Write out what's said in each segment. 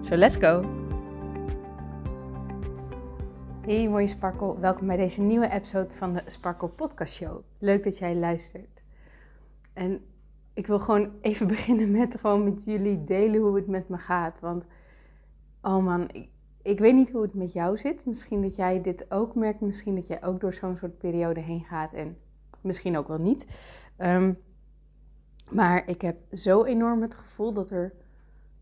So let's go! Hey mooie Sparkle, welkom bij deze nieuwe episode van de Sparkle Podcast Show. Leuk dat jij luistert. En ik wil gewoon even beginnen met gewoon met jullie delen hoe het met me gaat. Want, oh man, ik, ik weet niet hoe het met jou zit. Misschien dat jij dit ook merkt. Misschien dat jij ook door zo'n soort periode heen gaat. En misschien ook wel niet. Ehm, maar ik heb zo enorm het gevoel dat er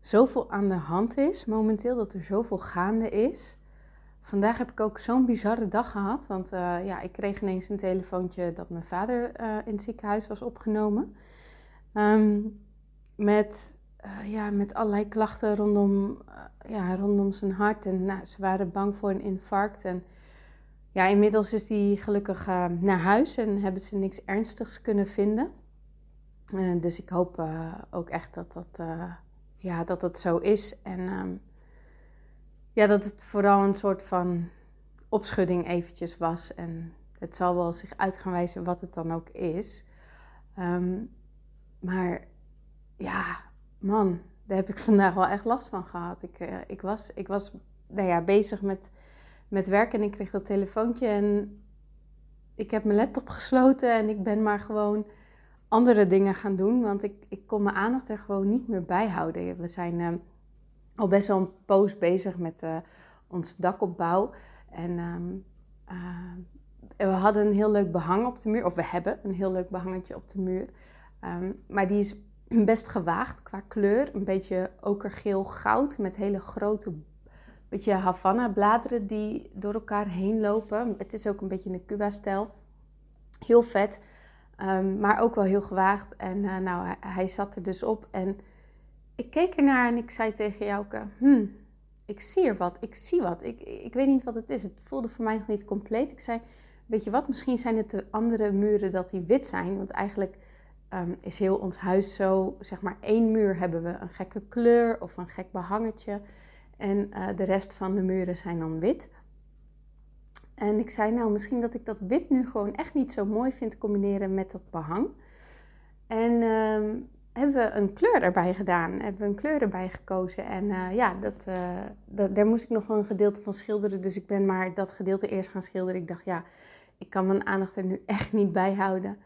zoveel aan de hand is momenteel. Dat er zoveel gaande is. Vandaag heb ik ook zo'n bizarre dag gehad. Want uh, ja, ik kreeg ineens een telefoontje dat mijn vader uh, in het ziekenhuis was opgenomen. Um, met, uh, ja, met allerlei klachten rondom, ja, rondom zijn hart. En nou, ze waren bang voor een infarct. En ja, inmiddels is hij gelukkig naar huis en hebben ze niks ernstigs kunnen vinden. Dus ik hoop ook echt dat dat, ja, dat dat zo is. En um, ja, dat het vooral een soort van opschudding eventjes was. En het zal wel zich uit gaan wijzen wat het dan ook is. Um, maar ja, man, daar heb ik vandaag wel echt last van gehad. Ik, ik was, ik was nou ja, bezig met met werk en ik kreeg dat telefoontje en ik heb mijn laptop gesloten en ik ben maar gewoon andere dingen gaan doen, want ik, ik kon mijn aandacht er gewoon niet meer bij houden. We zijn uh, al best wel een poos bezig met uh, ons dakopbouw en uh, we hadden een heel leuk behang op de muur, of we hebben een heel leuk behangetje op de muur, um, maar die is best gewaagd qua kleur, een beetje okergeel goud met hele grote beetje Havana-bladeren die door elkaar heen lopen. Het is ook een beetje een Cuba-stijl. Heel vet, um, maar ook wel heel gewaagd. En uh, nou, hij, zat er dus op. En ik keek ernaar en ik zei tegen Jouke... Hmm, ik zie er wat, ik zie wat. Ik, ik weet niet wat het is. Het voelde voor mij nog niet compleet. Ik zei, weet je wat, misschien zijn het de andere muren dat die wit zijn. Want eigenlijk um, is heel ons huis zo, zeg maar één muur hebben we een gekke kleur of een gek behangetje... En uh, de rest van de muren zijn dan wit. En ik zei, nou, misschien dat ik dat wit nu gewoon echt niet zo mooi vind combineren met dat behang. En uh, hebben we een kleur erbij gedaan, hebben we een kleur erbij gekozen. En uh, ja, dat, dat, daar moest ik nog wel een gedeelte van schilderen. Dus ik ben maar dat gedeelte eerst gaan schilderen. Ik dacht, ja, ik kan mijn aandacht er nu echt niet bij houden.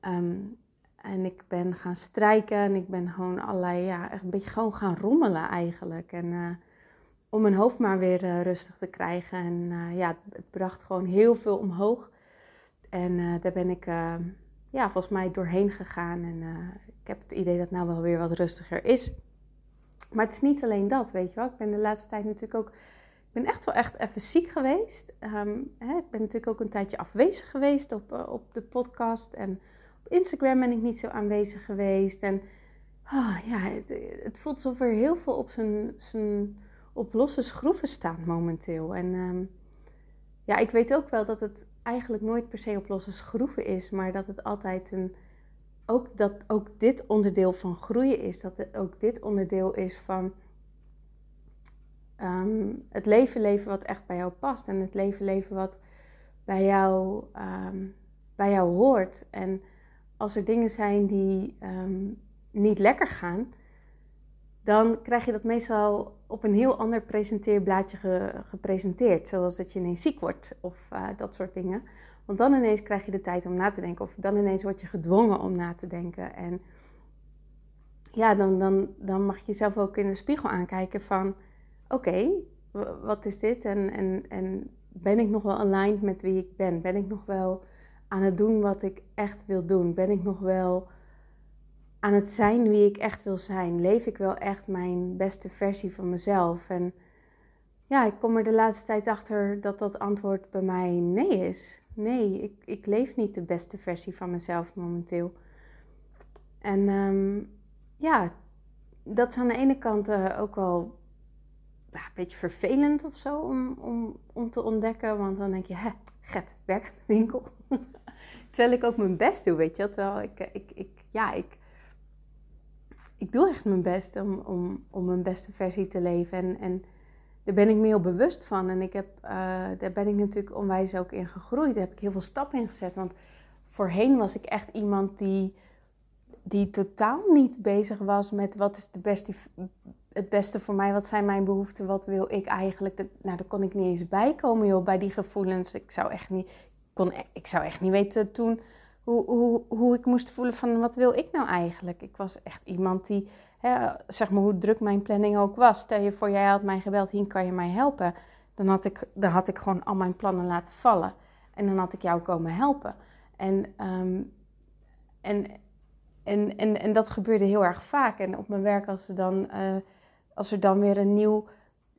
Um, en ik ben gaan strijken en ik ben gewoon allerlei, ja, echt een beetje gewoon gaan rommelen eigenlijk. En om mijn hoofd maar weer uh, rustig te krijgen. En uh, ja, het bracht gewoon heel veel omhoog. En uh, daar ben ik ja, volgens mij doorheen gegaan. En ik heb het idee dat het nou wel weer wat rustiger is. Maar het is niet alleen dat, weet je wel. Ik ben de laatste tijd natuurlijk ook... Ik ben echt wel echt even ziek geweest. Um, hè, ik ben natuurlijk ook een tijdje afwezig geweest op, op de podcast. En op Instagram ben ik niet zo aanwezig geweest. En oh, ja, het, het voelt alsof er heel veel op zijn... op losse schroeven staan momenteel. En um, ja, ik weet ook wel dat het eigenlijk nooit per se op losse schroeven is, maar dat het altijd een. Ook dat ook dit onderdeel van groeien is. Dat het ook dit onderdeel is van um, het leven leven wat echt bij jou past. En het leven leven wat bij jou, um, bij jou hoort. En als er dingen zijn die niet lekker gaan, dan krijg je dat meestal op een heel ander presenteerblaadje ge, gepresenteerd. Zoals dat je ineens ziek wordt of uh, dat soort dingen. Want dan ineens krijg je de tijd om na te denken. Of dan ineens word je gedwongen om na te denken. En ja, dan, dan, dan mag je jezelf ook in de spiegel aankijken van... Oké, wat is dit? En, en, en ben ik nog wel aligned met wie ik ben? Ben ik nog wel aan het doen wat ik echt wil doen? Ben ik nog wel aan het zijn wie ik echt wil zijn? Leef ik wel echt mijn beste versie van mezelf? En ja, ik kom er de laatste tijd achter dat dat antwoord bij mij nee is. Nee, ik, ik leef niet de beste versie van mezelf momenteel. En um, ja, dat is aan de ene kant uh, ook wel een beetje vervelend of zo om, om, om te ontdekken. Want dan denk je, hè, get, werk in de winkel. Terwijl ik ook mijn best doe, weet je. Terwijl ik, ik, ik, ja, ik, ik doe echt mijn best om, om, om mijn beste versie te leven. En, en daar ben ik me heel bewust van. En ik heb, uh, daar ben ik natuurlijk onwijs ook in gegroeid. Daar heb ik heel veel stappen in gezet. Want voorheen was ik echt iemand die, die totaal niet bezig was met wat is de beste, het beste voor mij, wat zijn mijn behoeften, wat wil ik eigenlijk. nou, daar kon ik niet eens bij komen joh, bij die gevoelens. Ik zou echt niet, kon, ik zou echt niet weten toen hoe, hoe, hoe ik moest voelen van wat wil ik nou eigenlijk. Ik was echt iemand die, hè, zeg maar hoe druk mijn planning ook was. Stel je voor, jij had mij gebeld, hier kan je mij helpen. Dan had, ik, dan had ik gewoon al mijn plannen laten vallen. En dan had ik jou komen helpen. En, ehm, en, en, en, dat gebeurde heel erg vaak. En op mijn werk, als er dan, uh, als er dan weer een nieuw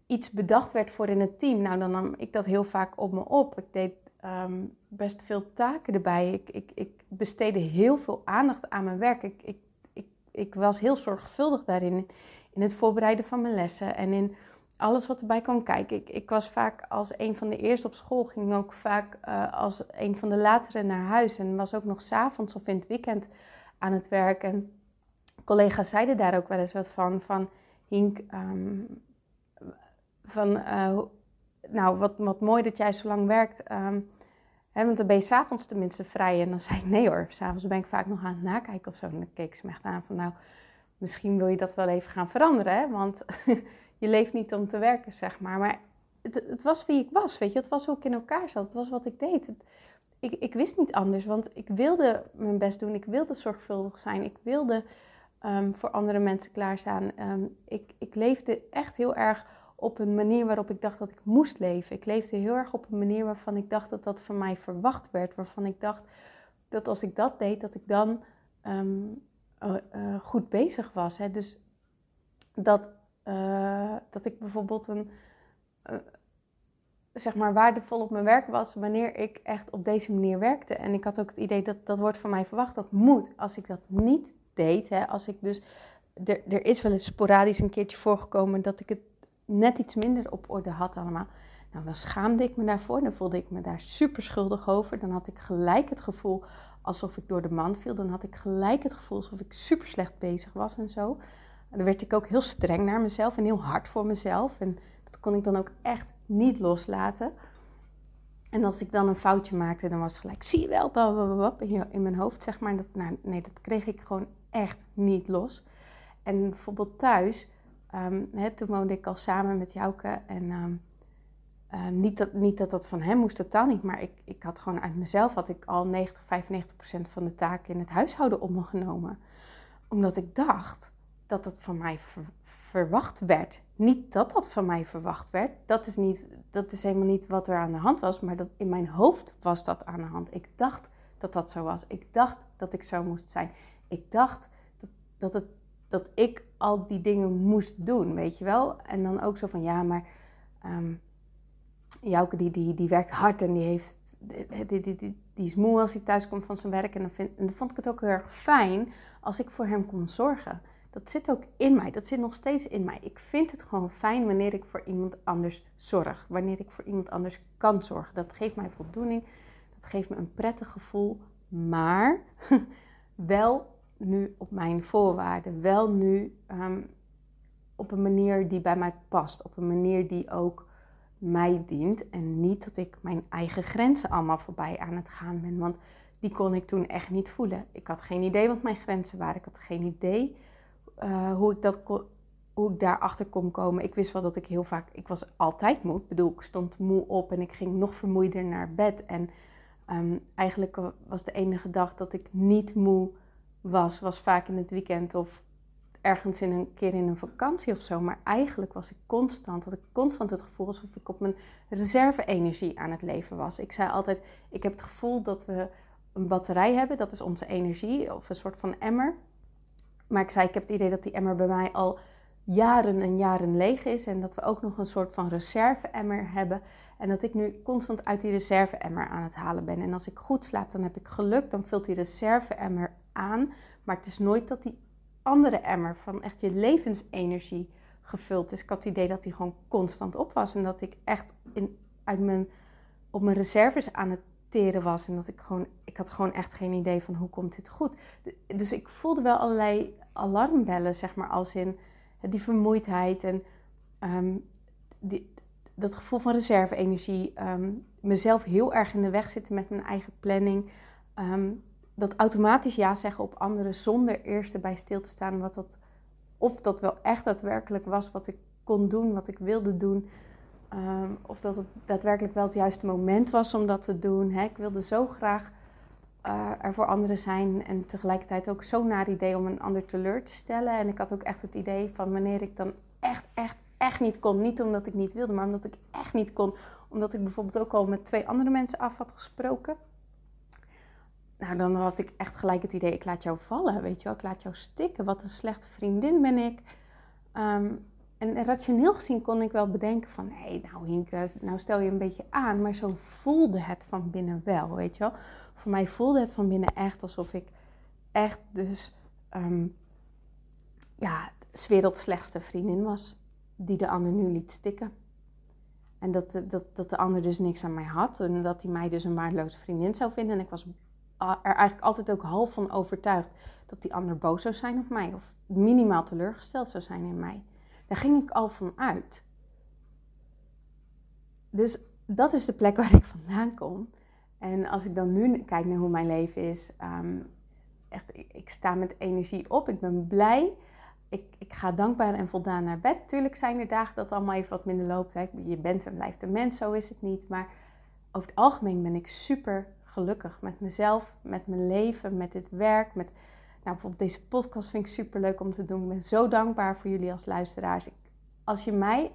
iets bedacht werd voor in het team, nou dan nam ik dat heel vaak op me op. Ik deed Ehm, best veel taken erbij. Ik, ik, ik besteedde heel veel aandacht aan mijn werk. Ik, ik, ik, ik was heel zorgvuldig daarin. In het voorbereiden van mijn lessen en in alles wat erbij kwam kijken. Ik, ik was vaak als een van de eerste op school, ging ook vaak uh, als een van de latere naar huis. En was ook nog s'avonds of in het weekend aan het werk. En collega's zeiden daar ook wel eens wat van. Van Hink, um, van uh, nou, wat, wat mooi dat jij zo lang werkt. Um, hè, want dan ben je s'avonds tenminste vrij. En dan zei ik, nee hoor, s'avonds ben ik vaak nog aan het nakijken of zo. En dan keek ze me echt aan van, nou, misschien wil je dat wel even gaan veranderen. Hè? Want je leeft niet om te werken, zeg maar. Maar het, het, was wie ik was, weet je. Het was hoe ik in elkaar zat. Het was wat ik deed. ik, ik wist niet anders, want ik wilde mijn best doen. Ik wilde zorgvuldig zijn. Ik wilde um, voor andere mensen klaarstaan. Um, ik, ik leefde echt heel erg op een manier waarop ik dacht dat ik moest leven. Ik leefde heel erg op een manier waarvan ik dacht dat dat van mij verwacht werd. Waarvan ik dacht dat als ik dat deed, dat ik dan ehm, eh, eh, goed bezig was. Hè. Dus dat, uh, dat ik bijvoorbeeld een, zeg maar waardevol op mijn werk was wanneer ik echt op deze manier werkte. En ik had ook het idee dat dat wordt van mij verwacht, dat moet. Als ik dat niet deed, hè, als ik dus... Er, er is wel eens sporadisch een keertje voorgekomen dat ik het net iets minder op orde had allemaal. Nou, dan schaamde ik me daarvoor. Dan voelde ik me daar super schuldig over. Dan had ik gelijk het gevoel alsof ik door de man viel. Dan had ik gelijk het gevoel alsof ik super slecht bezig was en zo. En dan werd ik ook heel streng naar mezelf en heel hard voor mezelf. En dat kon ik dan ook echt niet loslaten. En als ik dan een foutje maakte, dan was het gelijk, zie je wel, in mijn hoofd, zeg maar. Dat, nou, nee, dat kreeg ik gewoon echt niet los. En bijvoorbeeld thuis Um, toen woonde ik al samen met Jouke. En um, niet, dat, niet dat dat van hem moest, totaal niet. Maar ik, ik had gewoon uit mezelf had ik al 90, 95 procent van de taken in het huishouden op me genomen. Omdat ik dacht dat het van mij verwacht werd. Niet dat dat van mij verwacht werd. Dat is, niet, dat is helemaal niet wat er aan de hand was. Maar dat, in mijn hoofd was dat aan de hand. Ik dacht dat dat zo was. Ik dacht dat ik zo moest zijn. Ik dacht dat, dat het dat ik al die dingen moest doen, weet je wel. En dan ook zo van, ja, maar um, Jouke die, die, die werkt hard en die, heeft, die, die, die, die is moe als hij thuis komt van zijn werk. En dan, vind, en dan vond ik het ook heel erg fijn als ik voor hem kon zorgen. Dat zit ook in mij, dat zit nog steeds in mij. Ik vind het gewoon fijn wanneer ik voor iemand anders zorg. Wanneer ik voor iemand anders kan zorgen. Dat geeft mij voldoening, dat geeft me een prettig gevoel. Maar wel nu op mijn voorwaarden. Wel nu ehm, op een manier die bij mij past. Op een manier die ook mij dient. En niet dat ik mijn eigen grenzen allemaal voorbij aan het gaan ben. Want die kon ik toen echt niet voelen. Ik had geen idee wat mijn grenzen waren. Ik had geen idee uh, hoe ik dat hoe ik daarachter kon komen. Ik wist wel dat ik heel vaak, ik was altijd moe. Ik bedoel, ik stond moe op en ik ging nog vermoeider naar bed. En um, eigenlijk was de enige dag dat ik niet moe was, was vaak in het weekend of ergens in een keer in een vakantie of zo. Maar eigenlijk was ik constant, had ik constant het gevoel alsof ik op mijn reserve-energie aan het leven was. Ik zei altijd, ik heb het gevoel dat we een batterij hebben, dat is onze energie, of een soort van emmer. Maar ik zei, ik heb het idee dat die emmer bij mij al jaren en jaren leeg is en dat we ook nog een soort van reserve-emmer hebben. En dat ik nu constant uit die reserve-emmer aan het halen ben. En als ik goed slaap, dan heb ik geluk, dan vult die reserve-emmer aan. Maar het is nooit dat die andere emmer van echt je levensenergie gevuld is. Ik had het idee dat die gewoon constant op was. En dat ik echt in, uit mijn, op mijn reserves aan het teren was. En dat ik gewoon, ik had gewoon echt geen idee van hoe komt dit goed. Dus ik voelde wel allerlei alarmbellen, zeg maar, als in die vermoeidheid en ehm, die, dat gevoel van reserve-energie. Ehm, mezelf heel erg in de weg zitten met mijn eigen planning. Ehm, dat automatisch ja zeggen op anderen zonder eerst erbij stil te staan wat dat, of dat wel echt daadwerkelijk was wat ik kon doen, wat ik wilde doen. Ehm, of dat het daadwerkelijk wel het juiste moment was om dat te doen. Ik wilde zo graag uh, er voor anderen zijn en tegelijkertijd ook zo naar idee om een ander teleur te stellen. En ik had ook echt het idee van wanneer ik dan echt, echt, echt niet kon. Niet omdat ik niet wilde, maar omdat ik echt niet kon. Omdat ik bijvoorbeeld ook al met twee andere mensen af had gesproken. Nou, dan had ik echt gelijk het idee, ik laat jou vallen, weet je wel. Ik laat jou stikken. Wat een slechte vriendin ben ik. Um, en rationeel gezien kon ik wel bedenken van... hé, hey, nou Hinke, nou stel je een beetje aan. Maar zo voelde het van binnen wel, weet je wel. Voor mij voelde het van binnen echt alsof ik echt dus... Um, ja, werelds slechtste vriendin was. Die de ander nu liet stikken. En dat, dat, dat de ander dus niks aan mij had. En dat hij mij dus een waardeloze vriendin zou vinden. En ik was er eigenlijk altijd ook half van overtuigd... dat die ander boos zou zijn op mij. Of minimaal teleurgesteld zou zijn in mij. Daar ging ik al van uit. Dus dat is de plek waar ik vandaan kom. En als ik dan nu kijk naar hoe mijn leven is, um, echt, ik, sta met energie op. Ik ben blij. Ik, ik, ga dankbaar en voldaan naar bed. Tuurlijk zijn er dagen dat allemaal even wat minder loopt. Hè. Je bent en blijft een mens, zo is het niet. Maar over het algemeen ben ik super gelukkig met mezelf, met mijn leven, met dit werk, met nou, bijvoorbeeld deze podcast vind ik super leuk om te doen. Ik ben zo dankbaar voor jullie als luisteraars. Ik, als je mij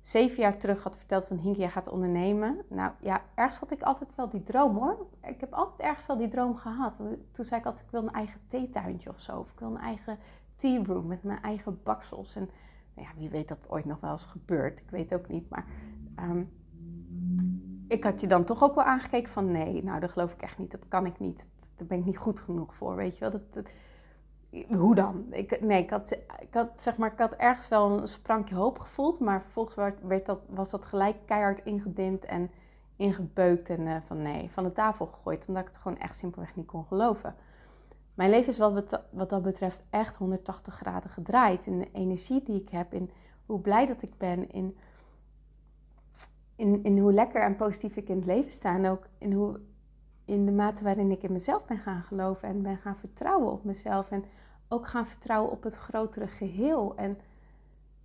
zeven jaar terug had verteld van jij gaat ondernemen. Nou ja, ergens had ik altijd wel die droom hoor. Ik heb altijd ergens wel die droom gehad. Toen zei ik altijd, ik wil een eigen theetuintje of zo. Of ik wil een eigen tea room met mijn eigen baksels. En nou ja, wie weet dat ooit nog wel eens gebeurt. Ik weet ook niet, maar... Um, ik had je dan toch ook wel aangekeken van nee, nou dat geloof ik echt niet, dat kan ik niet, daar ben ik niet goed genoeg voor, weet je wel. Dat, hoe dan? Ik, nee, ik had, ik, had, zeg maar, ik had ergens wel een sprankje hoop gevoeld, maar vervolgens werd dat, was dat gelijk keihard ingedimd en ingebeukt en uh, van nee, van de tafel gegooid, omdat ik het gewoon echt simpelweg niet kon geloven. Mijn leven is wat, wat dat betreft echt 180 graden gedraaid in de energie die ik heb, in hoe blij dat ik ben, in in, hoe lekker en positief ik in het leven sta. En ook in, hoe, in de mate waarin ik in mezelf ben gaan geloven en ben gaan vertrouwen op mezelf. En ook gaan vertrouwen op het grotere geheel. En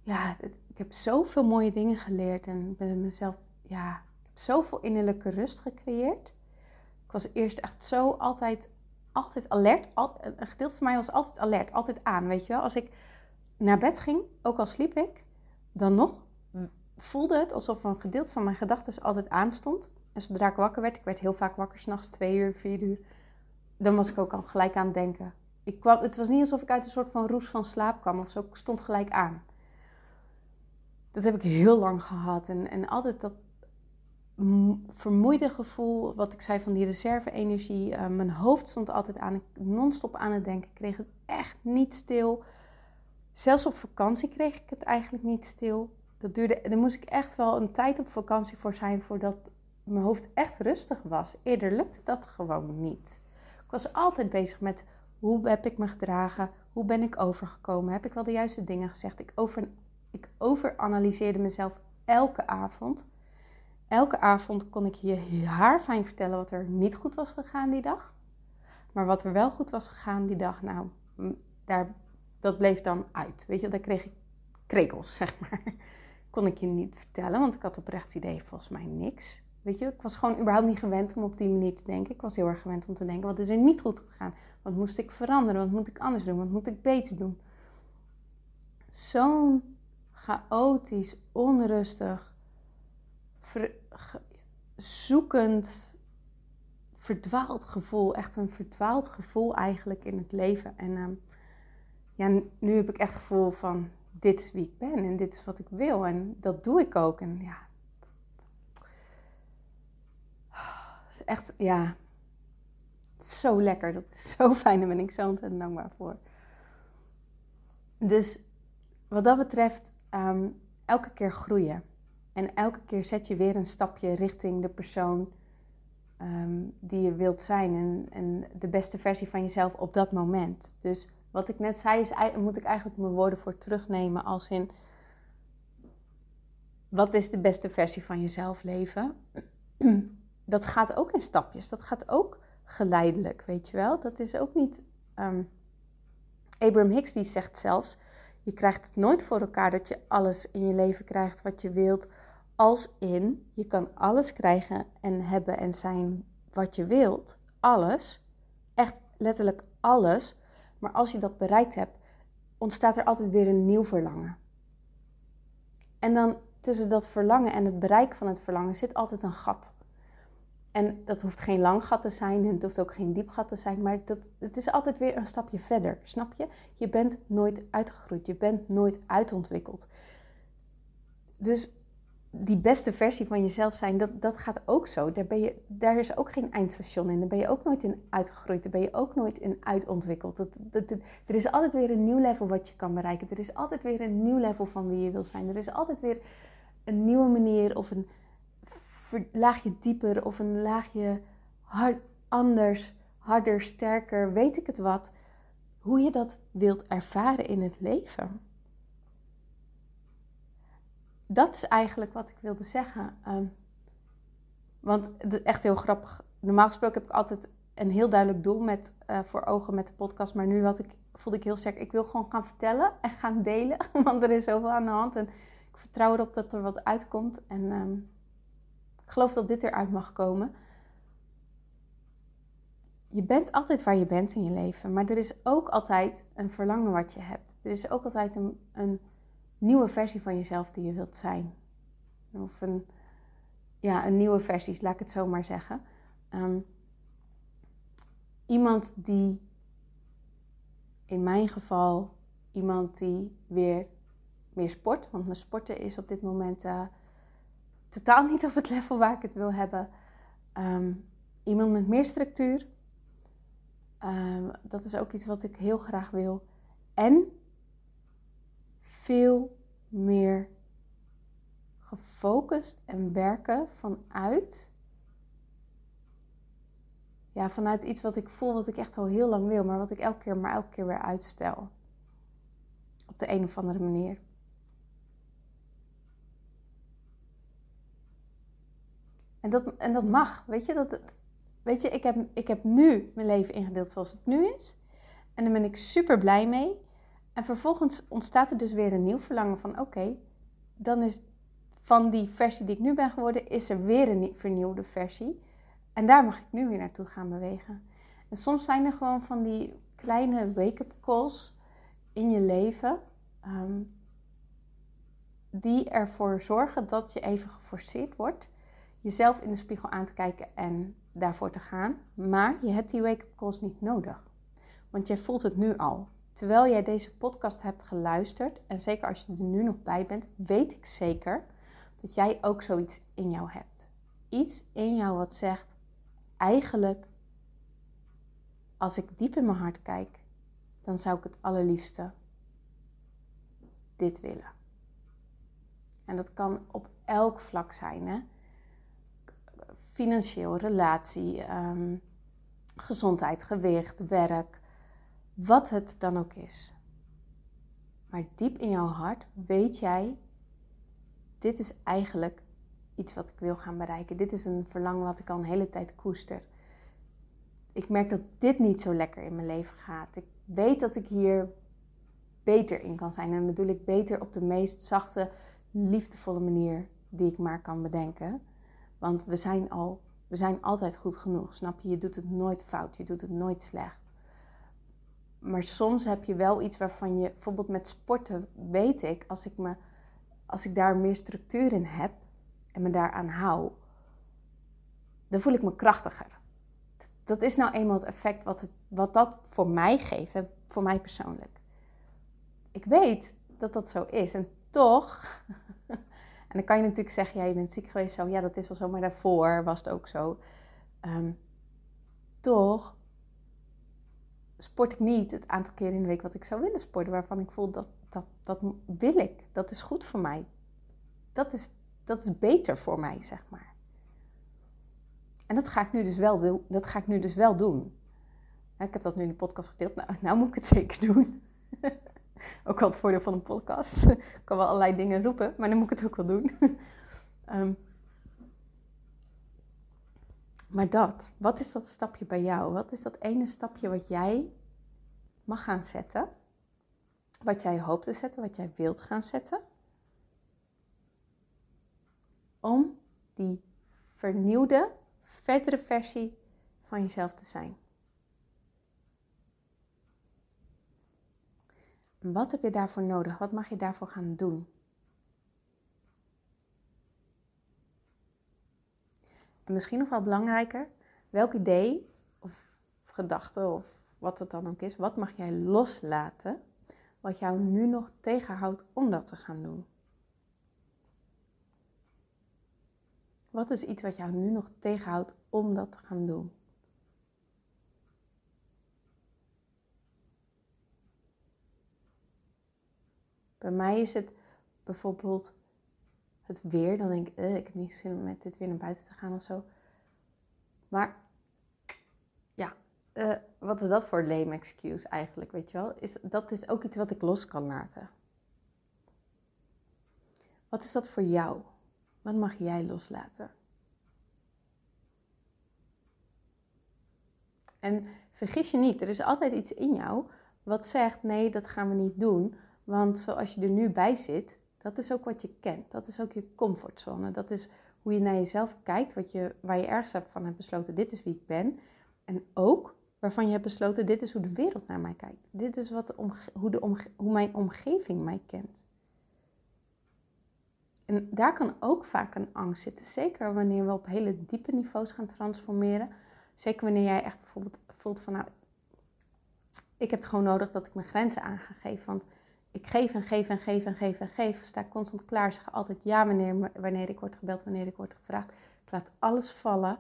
ja, ik heb zoveel mooie dingen geleerd en ben mezelf, ja, ik heb zoveel innerlijke rust gecreëerd. Ik was eerst echt zo altijd, altijd alert. een gedeelte van mij was altijd alert, altijd aan, weet je wel. Als ik naar bed ging, ook al sliep ik, dan nog voelde het alsof een gedeelte van mijn gedachten altijd aanstond. En zodra ik wakker werd, ik werd heel vaak wakker, s'nachts twee uur, vier uur, dan was ik ook al gelijk aan het denken. Ik kwam, het was niet alsof ik uit een soort van roes van slaap kwam of zo, ik stond gelijk aan. Dat heb ik heel lang gehad en, en altijd dat vermoeide gevoel, wat ik zei van die reserve-energie. Uh, mijn hoofd stond altijd aan, non-stop aan het denken, ik kreeg het echt niet stil. Zelfs op vakantie kreeg ik het eigenlijk niet stil dat duurde, daar moest ik echt wel een tijd op vakantie voor zijn voordat mijn hoofd echt rustig was. Eerder lukte dat gewoon niet. Ik was altijd bezig met hoe heb ik me gedragen, hoe ben ik overgekomen, heb ik wel de juiste dingen gezegd. Ik, over, ik overanalyseerde mezelf elke avond. Elke avond kon ik je haarfijn vertellen wat er niet goed was gegaan die dag. Maar wat er wel goed was gegaan die dag, nou, daar, dat bleef dan uit. Weet je, daar kreeg ik krekels, zeg maar kon ik je niet vertellen, want ik had oprecht idee volgens mij niks. Weet je, ik was gewoon überhaupt niet gewend om op die manier te denken. Ik was heel erg gewend om te denken, wat is er niet goed gegaan? Wat moest ik veranderen? Wat moet ik anders doen? Wat moet ik beter doen? Zo'n chaotisch, onrustig, zoekend, verdwaald gevoel. Echt een verdwaald gevoel eigenlijk in het leven. En uh, ja, nu heb ik echt het gevoel van, dit is wie ik ben en dit is wat ik wil en dat doe ik ook. En ja, is echt, ja, zo lekker. Dat is zo fijn, daar ben ik zo ontzettend dankbaar voor. Dus wat dat betreft ehm, elke keer groeien. En elke keer zet je weer een stapje richting de persoon ehm, die je wilt zijn. En, en de beste versie van jezelf op dat moment. Dus wat ik net zei, is, moet ik eigenlijk mijn woorden voor terugnemen als in... Wat is de beste versie van jezelf leven? Dat gaat ook in stapjes. Dat gaat ook geleidelijk, weet je wel. Dat is ook niet... Um, Abraham Hicks die zegt zelfs... Je krijgt het nooit voor elkaar dat je alles in je leven krijgt wat je wilt. Als in, je kan alles krijgen en hebben en zijn wat je wilt. Alles. Echt letterlijk alles. Maar als je dat bereikt hebt, ontstaat er altijd weer een nieuw verlangen. En dan tussen dat verlangen en het bereik van het verlangen zit altijd een gat. En dat hoeft geen lang gat te zijn en het hoeft ook geen diep gat te zijn, maar dat, het is altijd weer een stapje verder, snap je? Je bent nooit uitgegroeid, je bent nooit uitontwikkeld. Dus die beste versie van jezelf zijn, dat, dat gaat ook zo. Daar, ben je, daar is ook geen eindstation in. Daar ben je ook nooit in uitgegroeid. Daar ben je ook nooit in uitontwikkeld. Dat, dat, er is altijd weer een nieuw level wat je kan bereiken. Er is altijd weer een nieuw level van wie je wil zijn. Er is altijd weer een nieuwe manier of een laagje dieper of een laagje hard, anders, harder, sterker, weet ik het wat. Hoe je dat wilt ervaren in het leven dat is eigenlijk wat ik wilde zeggen. Ehm, want het echt heel grappig. Normaal gesproken heb ik altijd een heel duidelijk doel met, uh, voor ogen met de podcast. Maar nu ik, voelde ik heel sterk, ik wil gewoon gaan vertellen en gaan delen. Want er is zoveel aan de hand. En ik vertrouw erop dat er wat uitkomt. En ehm, ik geloof dat dit eruit mag komen. Je bent altijd waar je bent in je leven. Maar er is ook altijd een verlangen wat je hebt. Er is ook altijd een, een nieuwe versie van jezelf die je wilt zijn. Of een, ja, een nieuwe versie, laat ik het zo maar zeggen. Ehm, iemand die, in mijn geval, iemand die weer meer sport. Want mijn sporten is op dit moment uh, totaal niet op het level waar ik het wil hebben. Ehm, iemand met meer structuur. Um, dat is ook iets wat ik heel graag wil. En veel meer gefocust en werken vanuit. Ja, vanuit iets wat ik voel, wat ik echt al heel lang wil, maar wat ik elke keer, maar elke keer weer uitstel. Op de een of andere manier. En dat, en dat mag, weet je. Dat, weet je, ik heb, ik heb nu mijn leven ingedeeld zoals het nu is. En daar ben ik super blij mee. En vervolgens ontstaat er dus weer een nieuw verlangen van oké, dan is van die versie die ik nu ben geworden, is er weer een vernieuwde versie. En daar mag ik nu weer naartoe gaan bewegen. En soms zijn er gewoon van die kleine wake-up calls in je leven. Ehm, die ervoor zorgen dat je even geforceerd wordt. Jezelf in de spiegel aan te kijken en daarvoor te gaan. Maar je hebt die wake-up calls niet nodig. Want jij voelt het nu al. Terwijl jij deze podcast hebt geluisterd, en zeker als je er nu nog bij bent, weet ik zeker dat jij ook zoiets in jou hebt. Iets in jou wat zegt, eigenlijk, als ik diep in mijn hart kijk, dan zou ik het allerliefste dit willen. En dat kan op elk vlak zijn, hè? Financieel, relatie, ehm, gezondheid, gewicht, werk, wat het dan ook is. Maar diep in jouw hart weet jij, dit is eigenlijk iets wat ik wil gaan bereiken. Dit is een verlangen wat ik al een hele tijd koester. Ik merk dat dit niet zo lekker in mijn leven gaat. Ik weet dat ik hier beter in kan zijn. En bedoel ik beter op de meest zachte, liefdevolle manier die ik maar kan bedenken. Want we zijn al, we zijn altijd goed genoeg, snap je? Je doet het nooit fout, je doet het nooit slecht. Maar soms heb je wel iets waarvan je, bijvoorbeeld met sporten, weet ik, als ik, me, als ik daar meer structuur in heb en me daaraan hou, dan voel ik me krachtiger. Dat is nou eenmaal het effect wat, het, wat dat voor mij geeft, hè, voor mij persoonlijk. Ik weet dat dat zo is en toch, en dan kan je natuurlijk zeggen, ja, je bent ziek geweest, zo, ja, dat is wel zo, maar daarvoor was het ook zo. Ehm, toch sport ik niet het aantal keer in de week wat ik zou willen sporten. Waarvan ik voel dat, dat Dat wil ik. Dat is goed voor mij. Dat is, dat is beter voor mij, zeg maar. En dat ga ik nu dus wel, dat ga ik nu dus wel doen. Ik heb dat nu in de podcast gedeeld. Nou, nou moet ik het zeker doen. ook wel het voordeel van een podcast. ik kan wel allerlei dingen roepen, maar dan moet ik het ook wel doen. um, maar dat, wat is dat stapje bij jou? Wat is dat ene stapje wat jij mag gaan zetten? Wat jij hoopt te zetten, wat jij wilt gaan zetten? Om die vernieuwde, verdere versie van jezelf te zijn. Wat heb je daarvoor nodig? Wat mag je daarvoor gaan doen? En misschien nog wel belangrijker, welk idee of gedachte of wat het dan ook is, wat mag jij loslaten wat jou nu nog tegenhoudt om dat te gaan doen? Wat is iets wat jou nu nog tegenhoudt om dat te gaan doen? Bij mij is het bijvoorbeeld het weer. Dan denk ik, eh, ik heb niet zin om met dit weer naar buiten te gaan of zo. Maar ja, uh, wat is dat voor lame excuse eigenlijk, weet je wel? Is, dat is ook iets wat ik los kan laten. Wat is dat voor jou? Wat mag jij loslaten? En vergis je niet, er is altijd iets in jou wat zegt: nee, dat gaan we niet doen. Want zoals je er nu bij zit, dat is ook wat je kent. Dat is ook je comfortzone. Dat is hoe je naar jezelf kijkt, wat je, waar je ergens van hebt besloten, dit is wie ik ben. En ook waarvan je hebt besloten, dit is hoe de wereld naar mij kijkt. Dit is wat hoe, de hoe mijn omgeving mij kent. En daar kan ook vaak een angst zitten. Zeker wanneer we op hele diepe niveaus gaan transformeren. Zeker wanneer jij echt bijvoorbeeld voelt van nou, ik heb het gewoon nodig dat ik mijn grenzen aan ga geven. Want ik geef en geef en geef en geef en geef. Sta constant klaar, zeg altijd ja wanneer, wanneer ik word gebeld, wanneer ik word gevraagd. Ik laat alles vallen.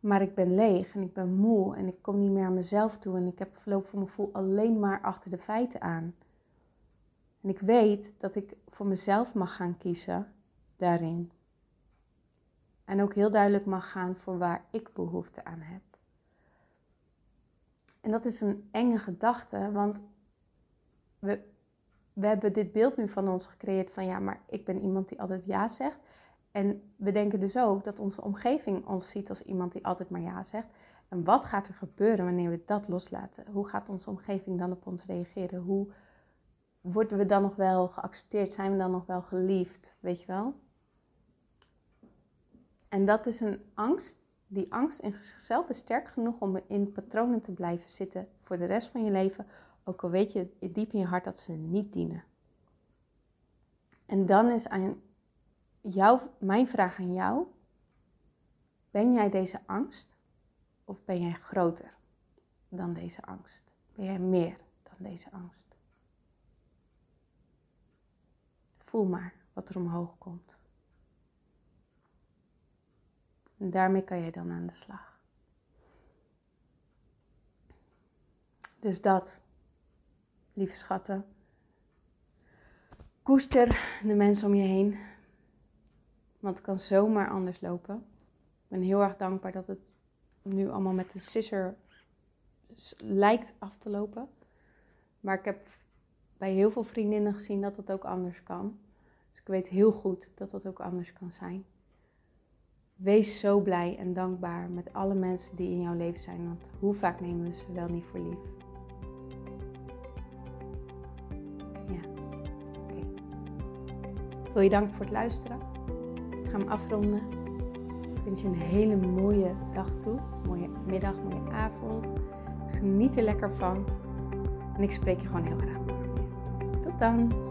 Maar ik ben leeg en ik ben moe en ik kom niet meer aan mezelf toe. En ik heb verloop voor mijn gevoel alleen maar achter de feiten aan. En ik weet dat ik voor mezelf mag gaan kiezen daarin. En ook heel duidelijk mag gaan voor waar ik behoefte aan heb. En dat is een enge gedachte, want we, we hebben dit beeld nu van ons gecreëerd van ja, maar ik ben iemand die altijd ja zegt. En we denken dus ook dat onze omgeving ons ziet als iemand die altijd maar ja zegt. En wat gaat er gebeuren wanneer we dat loslaten? Hoe gaat onze omgeving dan op ons reageren? Hoe worden we dan nog wel geaccepteerd? Zijn we dan nog wel geliefd? Weet je wel? En dat is een angst. Die angst in zichzelf is sterk genoeg om in patronen te blijven zitten voor de rest van je leven ook al weet je diep in je hart dat ze niet dienen. En dan is aan jou, mijn vraag aan jou: ben jij deze angst of ben jij groter dan deze angst? Ben jij meer dan deze angst? Voel maar wat er omhoog komt. En daarmee kan je dan aan de slag. Dus dat lieve schatten. Koester de mensen om je heen. Want het kan zomaar anders lopen. Ik ben heel erg dankbaar dat het nu allemaal met de scissor lijkt af te lopen. Maar ik heb bij heel veel vriendinnen gezien dat het ook anders kan. Dus ik weet heel goed dat dat ook anders kan zijn. Wees zo blij en dankbaar met alle mensen die in jouw leven zijn. Want hoe vaak nemen we ze wel niet voor lief? Wil je danken voor het luisteren. Ik ga hem afronden. Ik wens je een hele mooie dag toe. Mooie middag, mooie avond. Geniet er lekker van. En ik spreek je gewoon heel graag Tot dan!